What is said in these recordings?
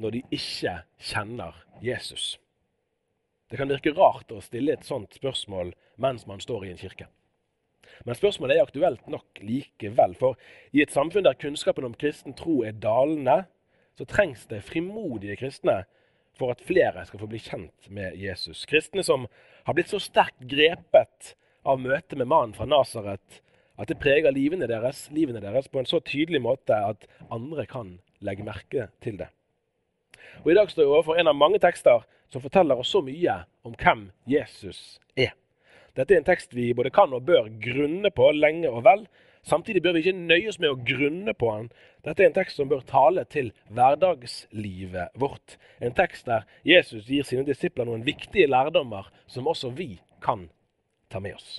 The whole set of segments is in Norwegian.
når de ikke kjenner Jesus? Det kan virke rart å stille et sånt spørsmål mens man står i en kirke. Men spørsmålet er aktuelt nok likevel. For i et samfunn der kunnskapen om kristen tro er dalende, så trengs det frimodige kristne for at flere skal få bli kjent med Jesus. Kristne som har blitt så sterkt grepet av møtet med mannen fra Nasaret at det preger livene deres, livene deres på en så tydelig måte at andre kan legge merke til det. Og I dag står jeg overfor en av mange tekster som forteller oss så mye om hvem Jesus er. Dette er en tekst vi både kan og bør grunne på lenge og vel. Samtidig bør vi ikke nøye oss med å grunne på den. Dette er en tekst som bør tale til hverdagslivet vårt. En tekst der Jesus gir sine disipler noen viktige lærdommer som også vi kan ta med oss.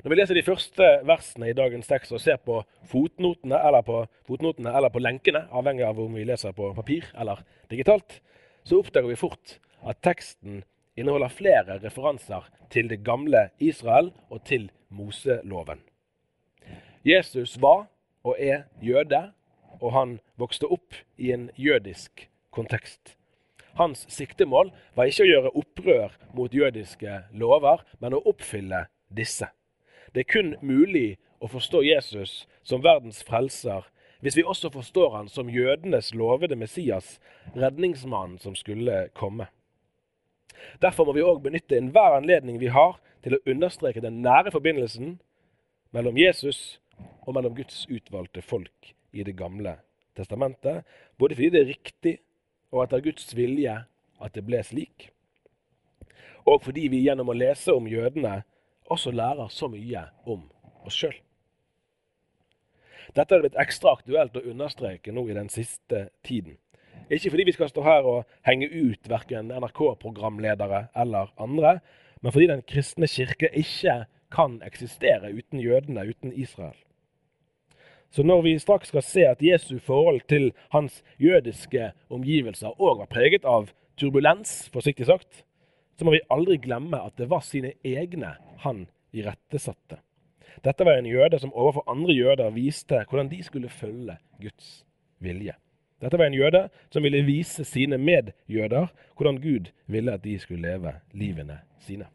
Når vi leser de første versene i dagens tekst og ser på fotnotene eller på, fotnotene, eller på lenkene, avhengig av om vi leser på papir eller digitalt, så oppdager vi fort at teksten inneholder flere referanser til det gamle Israel og til Moseloven. Jesus var og er jøde, og han vokste opp i en jødisk kontekst. Hans siktemål var ikke å gjøre opprør mot jødiske lover, men å oppfylle disse. Det er kun mulig å forstå Jesus som verdens frelser hvis vi også forstår han som jødenes lovede Messias, redningsmannen som skulle komme. Derfor må vi òg benytte enhver anledning vi har til å understreke den nære forbindelsen mellom Jesus og mellom Guds utvalgte folk i Det gamle testamentet, både fordi det er riktig og etter Guds vilje at det ble slik, og fordi vi gjennom å lese om jødene også lærer så mye om oss sjøl. Dette er blitt ekstra aktuelt å understreke nå i den siste tiden. Ikke fordi vi skal stå her og henge ut verken NRK-programledere eller andre, men fordi den kristne kirke ikke kan eksistere uten jødene, uten Israel. Så når vi straks skal se at Jesu forhold til hans jødiske omgivelser òg var preget av turbulens, forsiktig sagt, så må vi aldri glemme at det var sine egne han irettesatte. Dette var en jøde som overfor andre jøder viste hvordan de skulle følge Guds vilje. Dette var en jøde som ville vise sine medjøder hvordan Gud ville at de skulle leve livene sine.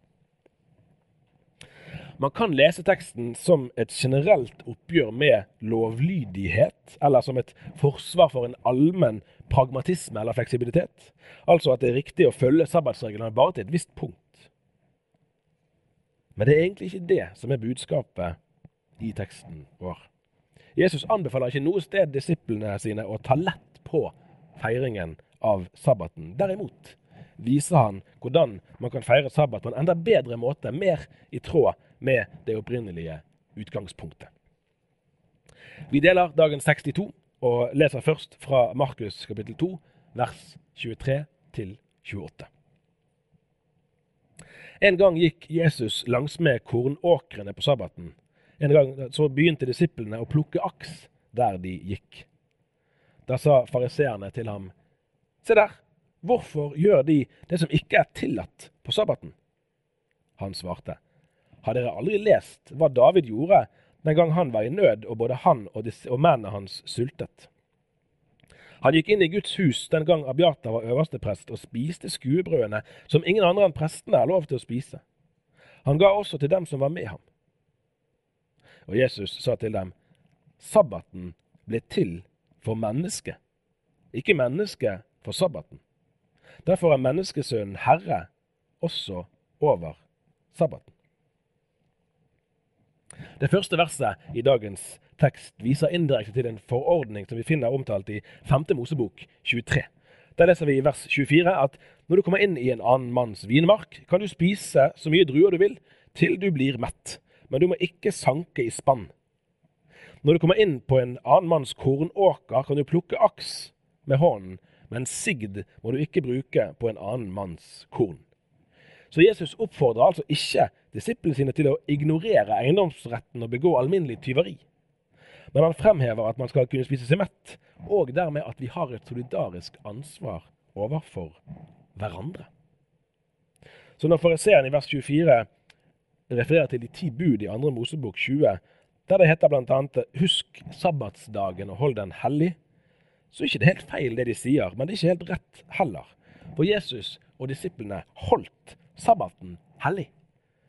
Man kan lese teksten som et generelt oppgjør med lovlydighet, eller som et forsvar for en allmenn pragmatisme eller fleksibilitet. Altså at det er riktig å følge sabbatsreglene bare til et visst punkt. Men det er egentlig ikke det som er budskapet i teksten vår. Jesus anbefaler ikke noe sted disiplene sine å ta lett på feiringen av sabbaten. Derimot viser han hvordan man kan feire sabbat på en enda bedre måte, mer i tråd med det opprinnelige utgangspunktet. Vi deler dagen 62 og leser først fra Markus kapittel 2, vers 23 til 28. En gang gikk Jesus langsmed kornåkrene på sabbaten. En gang så begynte disiplene å plukke aks der de gikk. Da sa fariseerne til ham, Se der, hvorfor gjør de det som ikke er tillatt på sabbaten? Han svarte, Har dere aldri lest hva David gjorde den gang han var i nød og både han og, og mennene hans sultet? Han gikk inn i Guds hus den gang Abiata var øverste prest, og spiste skuebrødene som ingen andre enn prestene har lov til å spise. Han ga også til dem som var med ham. Og Jesus sa til dem, sabbaten ble til for mennesket, ikke mennesket for sabbaten. Derfor er menneskesønnen herre også over sabbaten. Det første verset i dagens tekst viser indirekte til en forordning som vi finner omtalt i 5. Mosebok 23. Der leser vi i vers 24 at når du kommer inn i en annen manns vinmark, kan du spise så mye druer du vil til du blir mett, men du må ikke sanke i spann. Når du kommer inn på en annen manns kornåker, kan du plukke aks med hånden, men sigd må du ikke bruke på en annen manns korn. Så Jesus oppfordrer altså ikke disiplene sine til å ignorere eiendomsretten og begå alminnelig tyveri. Men han fremhever at man skal kunne spise seg mett, og dermed at vi har et solidarisk ansvar overfor hverandre. Så når fariseeren i vers 24 refererer til de ti bud i andre Mosebok 20, der det heter bl.a.: Husk sabbatsdagen og hold den hellig, så er ikke det helt feil det de sier, men det er ikke helt rett heller. For Jesus og disiplene holdt sabbaten hellig,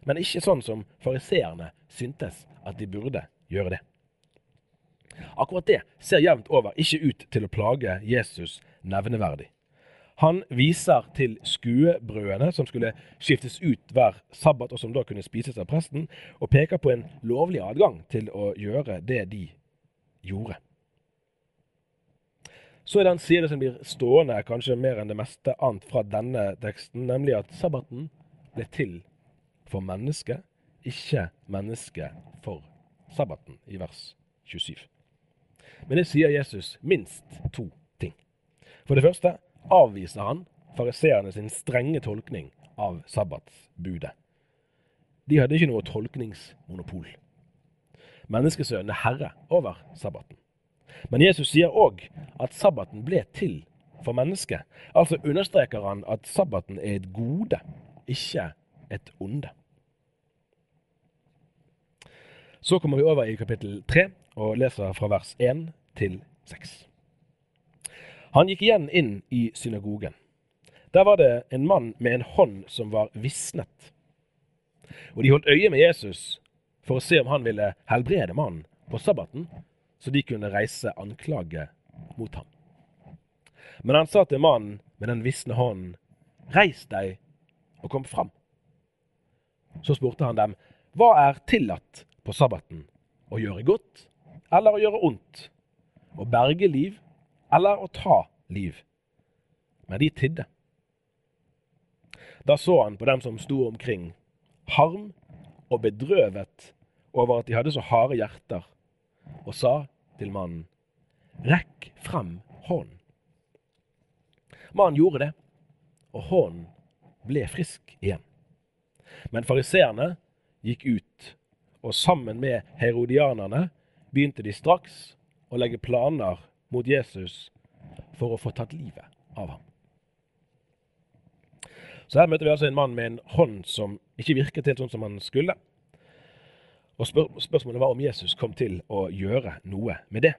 men ikke sånn som fariseerne syntes at de burde gjøre det. Akkurat det ser jevnt over ikke ut til å plage Jesus nevneverdig. Han viser til skuebrødene som skulle skiftes ut hver sabbat, og som da kunne spises av presten, og peker på en lovlig adgang til å gjøre det de gjorde. Så er det en side som blir stående kanskje mer enn det meste annet fra denne teksten, nemlig at sabbaten ble til for mennesket, ikke mennesket for sabbaten, i vers 27. Men det sier Jesus minst to ting. For det første avviser han fariseerne sin strenge tolkning av sabbatsbudet. De hadde ikke noe tolkningsmonopol. Menneskesønnen er herre over sabbaten. Men Jesus sier òg at sabbaten ble til for mennesket. Altså understreker han at sabbaten er et gode, ikke et onde. Så kommer vi over i kapittel 3 og leser fra vers 1 til 6. Han gikk igjen inn i synagogen. Der var det en mann med en hånd som var visnet. Og de holdt øye med Jesus for å se om han ville helbrede mannen på sabbaten, så de kunne reise anklage mot ham. Men han sa til mannen med den visne hånden, reis deg og kom fram. Så spurte han dem, hva er tillatt på sabbaten, å gjøre godt eller å gjøre ondt, å berge liv eller å ta liv? Men de tidde. Da så han på dem som sto omkring, harm og bedrøvet over at de hadde så harde hjerter, og sa til mannen, rekk frem hånden. Mannen gjorde det, og hånden ble frisk igjen. Men fariseerne gikk ut, og sammen med herodianerne begynte de straks å legge planer mot Jesus for å få tatt livet av ham. Så her møter vi altså en mann med en hånd som ikke virket helt sånn som han skulle. Og spør spørsmålet var om Jesus kom til å gjøre noe med det.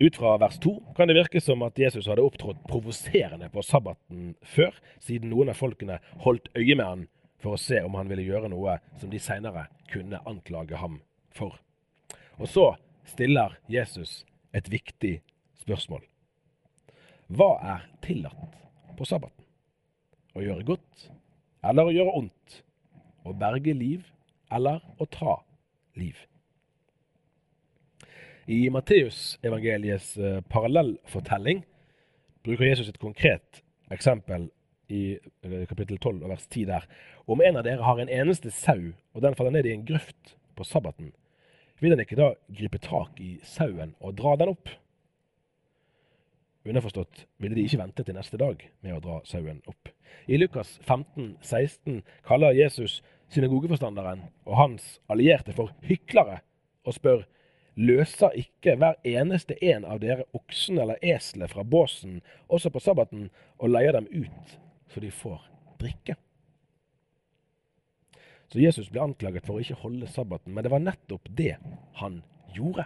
Ut fra vers 2 kan det virke som at Jesus hadde opptrådt provoserende på sabbaten før, siden noen av folkene holdt øye med han for å se om han ville gjøre noe som de seinere kunne anklage ham for. Og så stiller Jesus et viktig spørsmål. Hva er tillatt på sabbaten? Å gjøre godt eller å gjøre ondt? Å berge liv eller å ta liv? I Matteusevangeliets eh, parallellfortelling bruker Jesus et konkret eksempel i eh, kapittel 12 vers 10 der. Om en av dere har en eneste sau, og den faller ned i en grøft på sabbaten, vil den ikke da gripe tak i sauen og dra den opp? Underforstått ville de ikke vente til neste dag med å dra sauen opp. I Lukas 15, 16 kaller Jesus synagogeforstanderen og hans allierte for hyklere, og spør løser ikke hver eneste en av dere oksen eller eselet fra båsen også på sabbaten og leier dem ut så de får drikke? Så Jesus ble anklaget for å ikke holde sabbaten, men det var nettopp det han gjorde.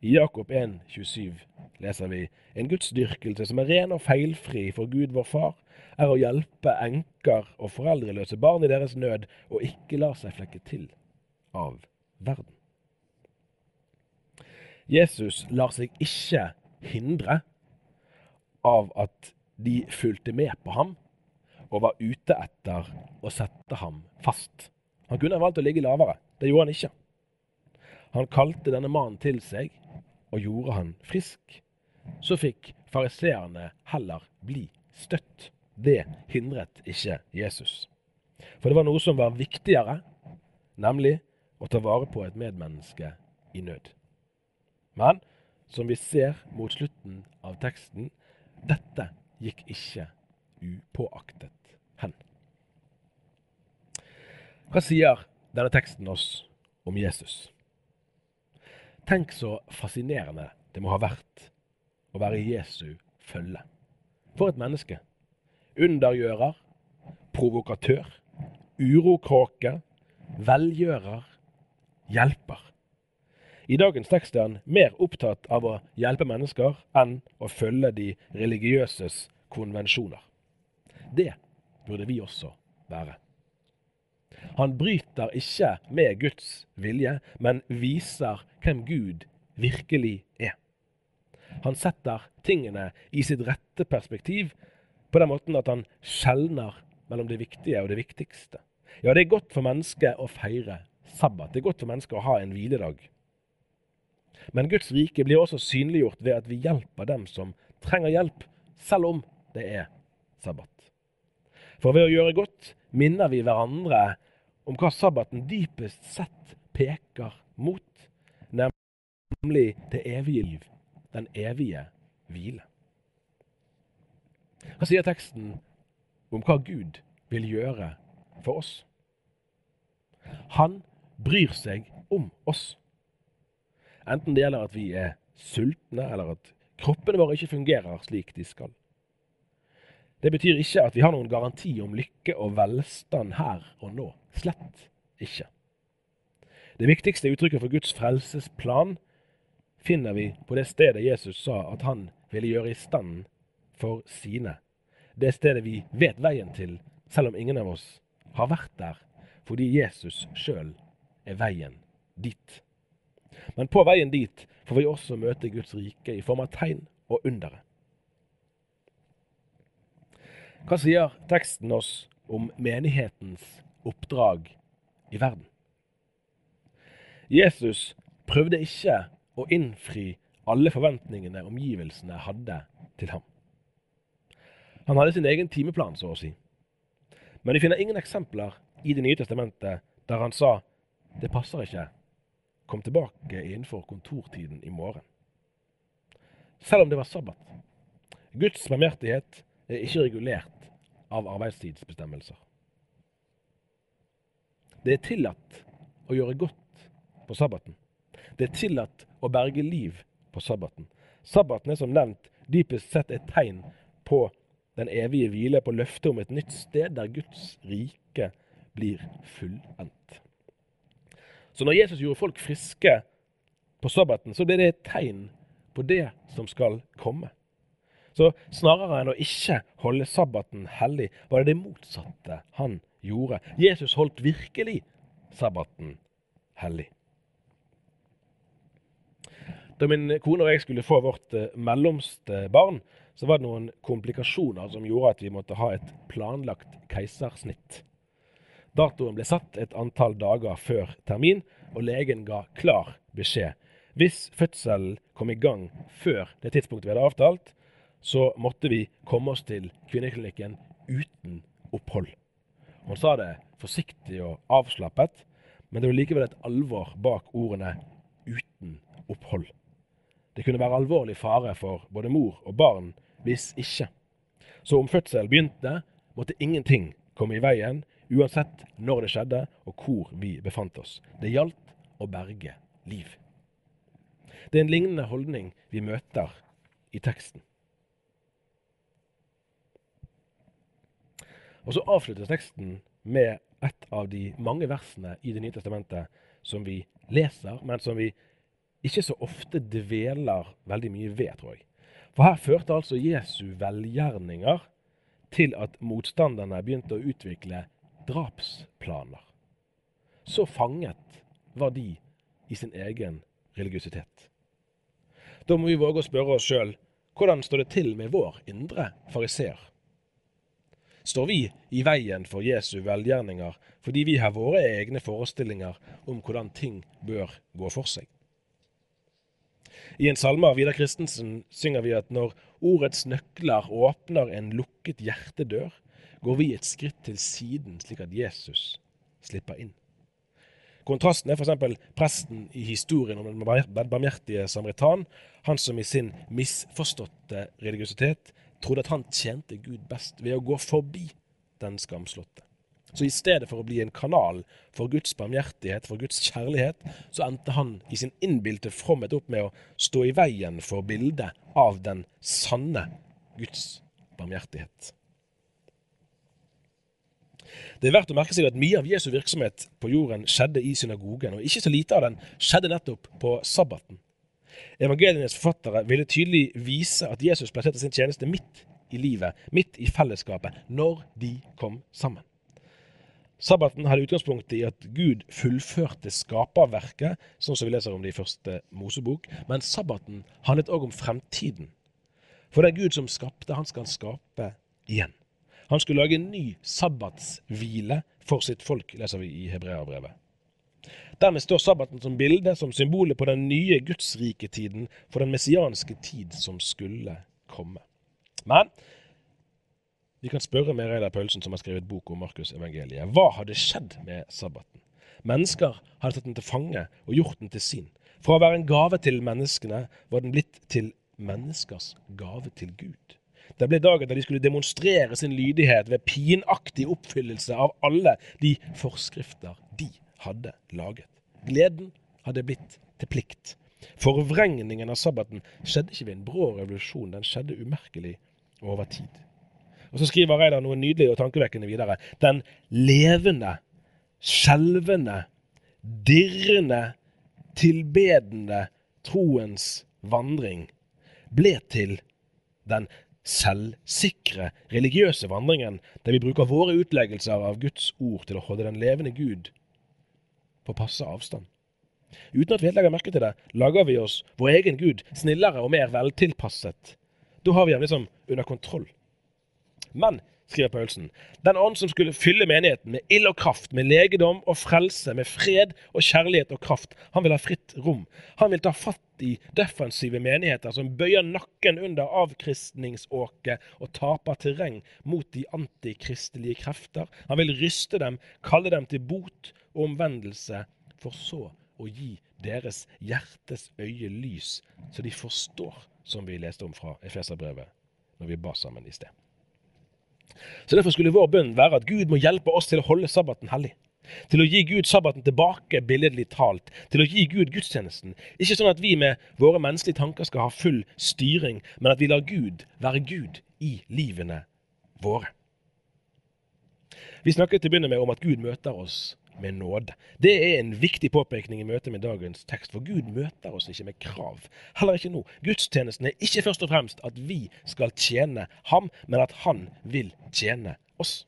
I Jakob 1, 27 leser vi en gudsdyrkelse som er ren og feilfri for Gud vår Far, er å hjelpe enker og foreldreløse barn i deres nød, og ikke la seg flekke til av verden. Jesus lar seg ikke hindre av at de fulgte med på ham og var ute etter å sette ham fast. Han kunne valgt å ligge lavere. Det gjorde han ikke. Han kalte denne mannen til seg og gjorde han frisk. Så fikk fariseerne heller bli støtt. Det hindret ikke Jesus. For det var noe som var viktigere, nemlig å ta vare på et medmenneske i nød. Men som vi ser mot slutten av teksten, dette gikk ikke upåaktet hen. Hva sier denne teksten oss om Jesus? Tenk så fascinerende det må ha vært å være Jesu følge. For et menneske. Undergjører, provokatør, urokråke, velgjører, hjelper. I dagens tekst er han mer opptatt av å hjelpe mennesker enn å følge de religiøses konvensjoner. Det burde vi også være. Han bryter ikke med Guds vilje, men viser hvem Gud virkelig er. Han setter tingene i sitt rette perspektiv på den måten at han skjelner mellom det viktige og det viktigste. Ja, det er godt for mennesket å feire sabbat. Det er godt for mennesket å ha en hviledag. Men Guds rike blir også synliggjort ved at vi hjelper dem som trenger hjelp, selv om det er sabbat. For ved å gjøre godt minner vi hverandre om hva sabbaten dypest sett peker mot, nemlig det evige liv, den evige hvile. Hva sier teksten om hva Gud vil gjøre for oss? Han bryr seg om oss. Enten det gjelder at vi er sultne, eller at kroppene våre ikke fungerer slik de skal. Det betyr ikke at vi har noen garanti om lykke og velstand her og nå. Slett ikke. Det viktigste uttrykket for Guds frelsesplan finner vi på det stedet Jesus sa at han ville gjøre i stand for sine. Det stedet vi vet veien til, selv om ingen av oss har vært der, fordi Jesus sjøl er veien dit. Men på veien dit får vi også møte Guds rike i form av tegn og undere. Hva sier teksten oss om menighetens oppdrag i verden? Jesus prøvde ikke å innfri alle forventningene omgivelsene hadde til ham. Han hadde sin egen timeplan, så å si. Men vi finner ingen eksempler i Det nye testamentet der han sa det passer ikke, kom tilbake innenfor kontortiden i morgen. Selv om det var sabbat. Guds barmhjertighet er ikke regulert av arbeidstidsbestemmelser. Det er tillatt å gjøre godt på sabbaten. Det er tillatt å berge liv på sabbaten. Sabbaten er som nevnt dypest sett et tegn på den evige hvile, på løftet om et nytt sted der Guds rike blir fullendt. Så når Jesus gjorde folk friske på sabbaten, så ble det et tegn på det som skal komme. Så snarere enn å ikke holde sabbaten hellig, var det det motsatte han gjorde. Jesus holdt virkelig sabbaten hellig. Da min kone og jeg skulle få vårt eh, mellomste barn, så var det noen komplikasjoner som gjorde at vi måtte ha et planlagt keisersnitt. Datoen ble satt et antall dager før termin, og legen ga klar beskjed. Hvis fødselen kom i gang før det tidspunktet vi hadde avtalt, så måtte vi komme oss til kvinneklinikken uten opphold. Hun sa det forsiktig og avslappet, men det var likevel et alvor bak ordene 'uten opphold'. Det kunne være alvorlig fare for både mor og barn hvis ikke. Så om fødsel begynte, måtte ingenting komme i veien, uansett når det skjedde og hvor vi befant oss. Det gjaldt å berge liv. Det er en lignende holdning vi møter i teksten. Og så avsluttes teksten med et av de mange versene i Det nye testamentet som vi leser, men som vi ikke så ofte dveler veldig mye ved, tror jeg. For her førte altså Jesu velgjerninger til at motstanderne begynte å utvikle drapsplaner. Så fanget var de i sin egen religiøsitet. Da må vi våge å spørre oss sjøl hvordan står det til med vår indre fariseer? Står vi i veien for Jesu velgjerninger fordi vi har våre egne forestillinger om hvordan ting bør gå for seg? I en salme av Vidar Christensen synger vi at når ordets nøkler åpner en lukket hjertedør, går vi et skritt til siden, slik at Jesus slipper inn. Kontrasten er f.eks. presten i historien om den barmhjertige samaritan. Han som i sin misforståtte religiøsitet trodde at han tjente Gud best ved å gå forbi den skamslåtte. Så i stedet for å bli en kanal for Guds barmhjertighet, for Guds kjærlighet, så endte han i sin innbilte fromhet opp med å stå i veien for bildet av den sanne Guds barmhjertighet. Det er verdt å merke seg at mye av Jesu virksomhet på jorden skjedde i synagogen, og ikke så lite av den skjedde nettopp på sabbaten. Evangelienes forfattere ville tydelig vise at Jesus plasserte sin tjeneste midt i livet, midt i fellesskapet, når de kom sammen. Sabbaten hadde utgangspunkt i at Gud fullførte skaperverket, sånn som vi leser om det i første Mosebok, men sabbaten handlet òg om fremtiden. For den Gud som skapte, han skal skape igjen. Han skulle lage en ny sabbatshvile for sitt folk, leser vi i Hebreabrevet. Dermed står sabbaten som bilde, som symbolet på den nye gudsriketiden for den messianske tid som skulle komme. Men vi kan spørre med Reidar Paulsen, som har skrevet bok om Markus evangeliet. Hva hadde skjedd med sabbaten? Mennesker hadde tatt den til fange og gjort den til sin. Fra å være en gave til menneskene var den blitt til menneskers gave til Gud. Det ble dagen da de skulle demonstrere sin lydighet ved pinaktig oppfyllelse av alle de forskrifter de hadde laget. Gleden hadde blitt til plikt. Forvrengningen av sabbaten skjedde ikke ved en brå revolusjon, den skjedde umerkelig over tid. Og Så skriver Reidar noe nydelig og tankevekkende videre. Den levende, skjelvende, dirrende, tilbedende troens vandring ble til den selvsikre, religiøse vandringen, der vi bruker våre utleggelser av Guds ord til å holde den levende Gud på passe avstand. Uten at vi helt legger merke til det, lager vi oss vår egen Gud snillere og mer veltilpasset. Da har vi ham liksom under kontroll. Men skriver Paulsen. Den ånd som skulle fylle menigheten med ild og kraft, med legedom og frelse, med fred og kjærlighet og kraft. Han vil ha fritt rom. Han vil ta fatt i defensive menigheter som bøyer nakken under avkristningsåket og taper terreng mot de antikristelige krefter. Han vil ryste dem, kalle dem til bot og omvendelse, for så å gi deres hjertes øye lys, så de forstår, som vi leste om fra Efeserbrevet når vi ba sammen i sted. Så Derfor skulle vår bønn være at Gud må hjelpe oss til å holde sabbaten hellig. Til å gi Gud sabbaten tilbake, billedlig talt. Til å gi Gud gudstjenesten. Ikke sånn at vi med våre menneskelige tanker skal ha full styring, men at vi lar Gud være Gud i livene våre. Vi snakket til å begynne med om at Gud møter oss med nåde. Det er en viktig påpekning i møte med dagens tekst, for Gud møter oss ikke med krav. Heller ikke nå. Gudstjenesten er ikke først og fremst at vi skal tjene ham, men at han vil tjene oss.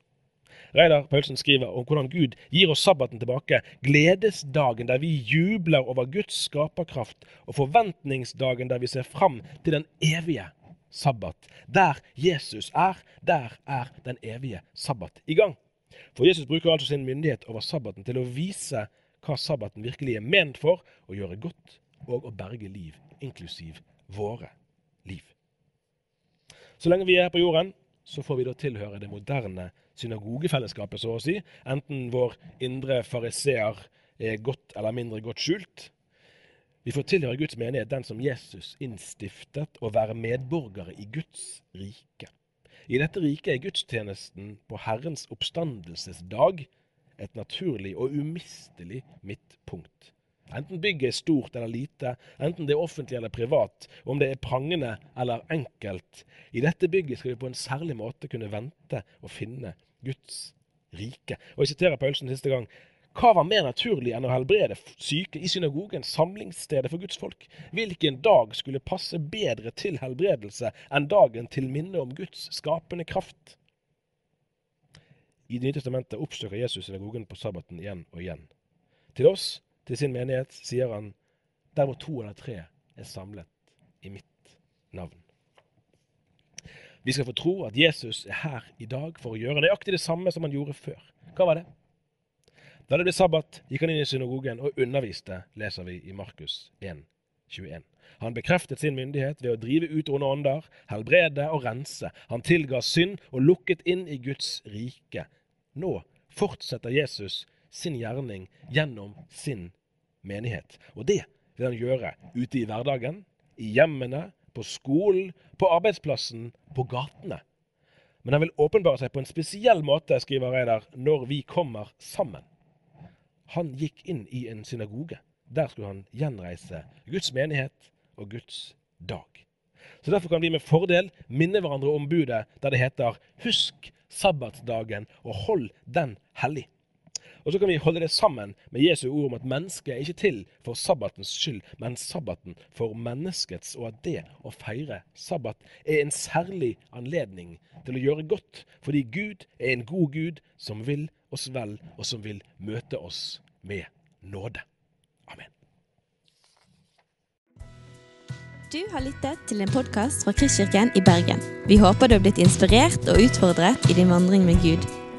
Reidar Paulsen skriver om hvordan Gud gir oss sabbaten tilbake, gledesdagen der vi jubler over Guds skaperkraft, og forventningsdagen der vi ser fram til den evige sabbat. Der Jesus er, der er den evige sabbat i gang. For Jesus bruker altså sin myndighet over sabbaten til å vise hva sabbaten virkelig er ment for, å gjøre godt og å berge liv, inklusiv våre liv. Så lenge vi er her på jorden, så får vi da tilhøre det moderne synagogefellesskapet, så å si. Enten vår indre fariseer er godt eller mindre godt skjult. Vi får tilhøre Guds menighet, den som Jesus innstiftet, og være medborgere i Guds rike. I dette riket er gudstjenesten på Herrens oppstandelsesdag et naturlig og umistelig midtpunkt. Enten bygget er stort eller lite, enten det er offentlig eller privat, om det er prangende eller enkelt. I dette bygget skal vi på en særlig måte kunne vente og finne Guds rike. Og Jeg siterer Paulsen siste gang. Hva var mer naturlig enn å helbrede syke i synagogen, samlingsstedet for Guds folk? Hvilken dag skulle passe bedre til helbredelse enn dagen til minne om Guds skapende kraft? I Det nye testamentet oppsøker Jesus synagogen på sabbaten igjen og igjen. Til oss, til sin menighet, sier han der hvor to eller tre er samlet i mitt navn. Vi skal få tro at Jesus er her i dag for å gjøre nøyaktig det samme som han gjorde før. Hva var det? Da det ble sabbat, gikk han inn i synagogen og underviste, leser vi i Markus 1, 21. Han bekreftet sin myndighet ved å drive ut onde ånder, helbrede og rense. Han tilga synd og lukket inn i Guds rike. Nå fortsetter Jesus sin gjerning gjennom sin menighet. Og det vil han gjøre ute i hverdagen, i hjemmene, på skolen, på arbeidsplassen, på gatene. Men han vil åpenbare seg på en spesiell måte, skriver Reidar, når vi kommer sammen. Han gikk inn i en synagoge. Der skulle han gjenreise Guds menighet og Guds dag. Så Derfor kan vi med fordel minne hverandre om budet der det heter 'Husk sabbatsdagen og hold den hellig'. Og så kan vi holde det sammen med Jesu ord om at mennesket er ikke til for sabbatens skyld, men sabbaten for menneskets, og at det å feire sabbat er en særlig anledning til å gjøre godt, fordi Gud er en god Gud som vil oss vel, og som vil møte oss med nåde. Amen. Du har lyttet til en podkast fra Kristkirken i Bergen. Vi håper du har blitt inspirert og utfordret i din vandring med Gud.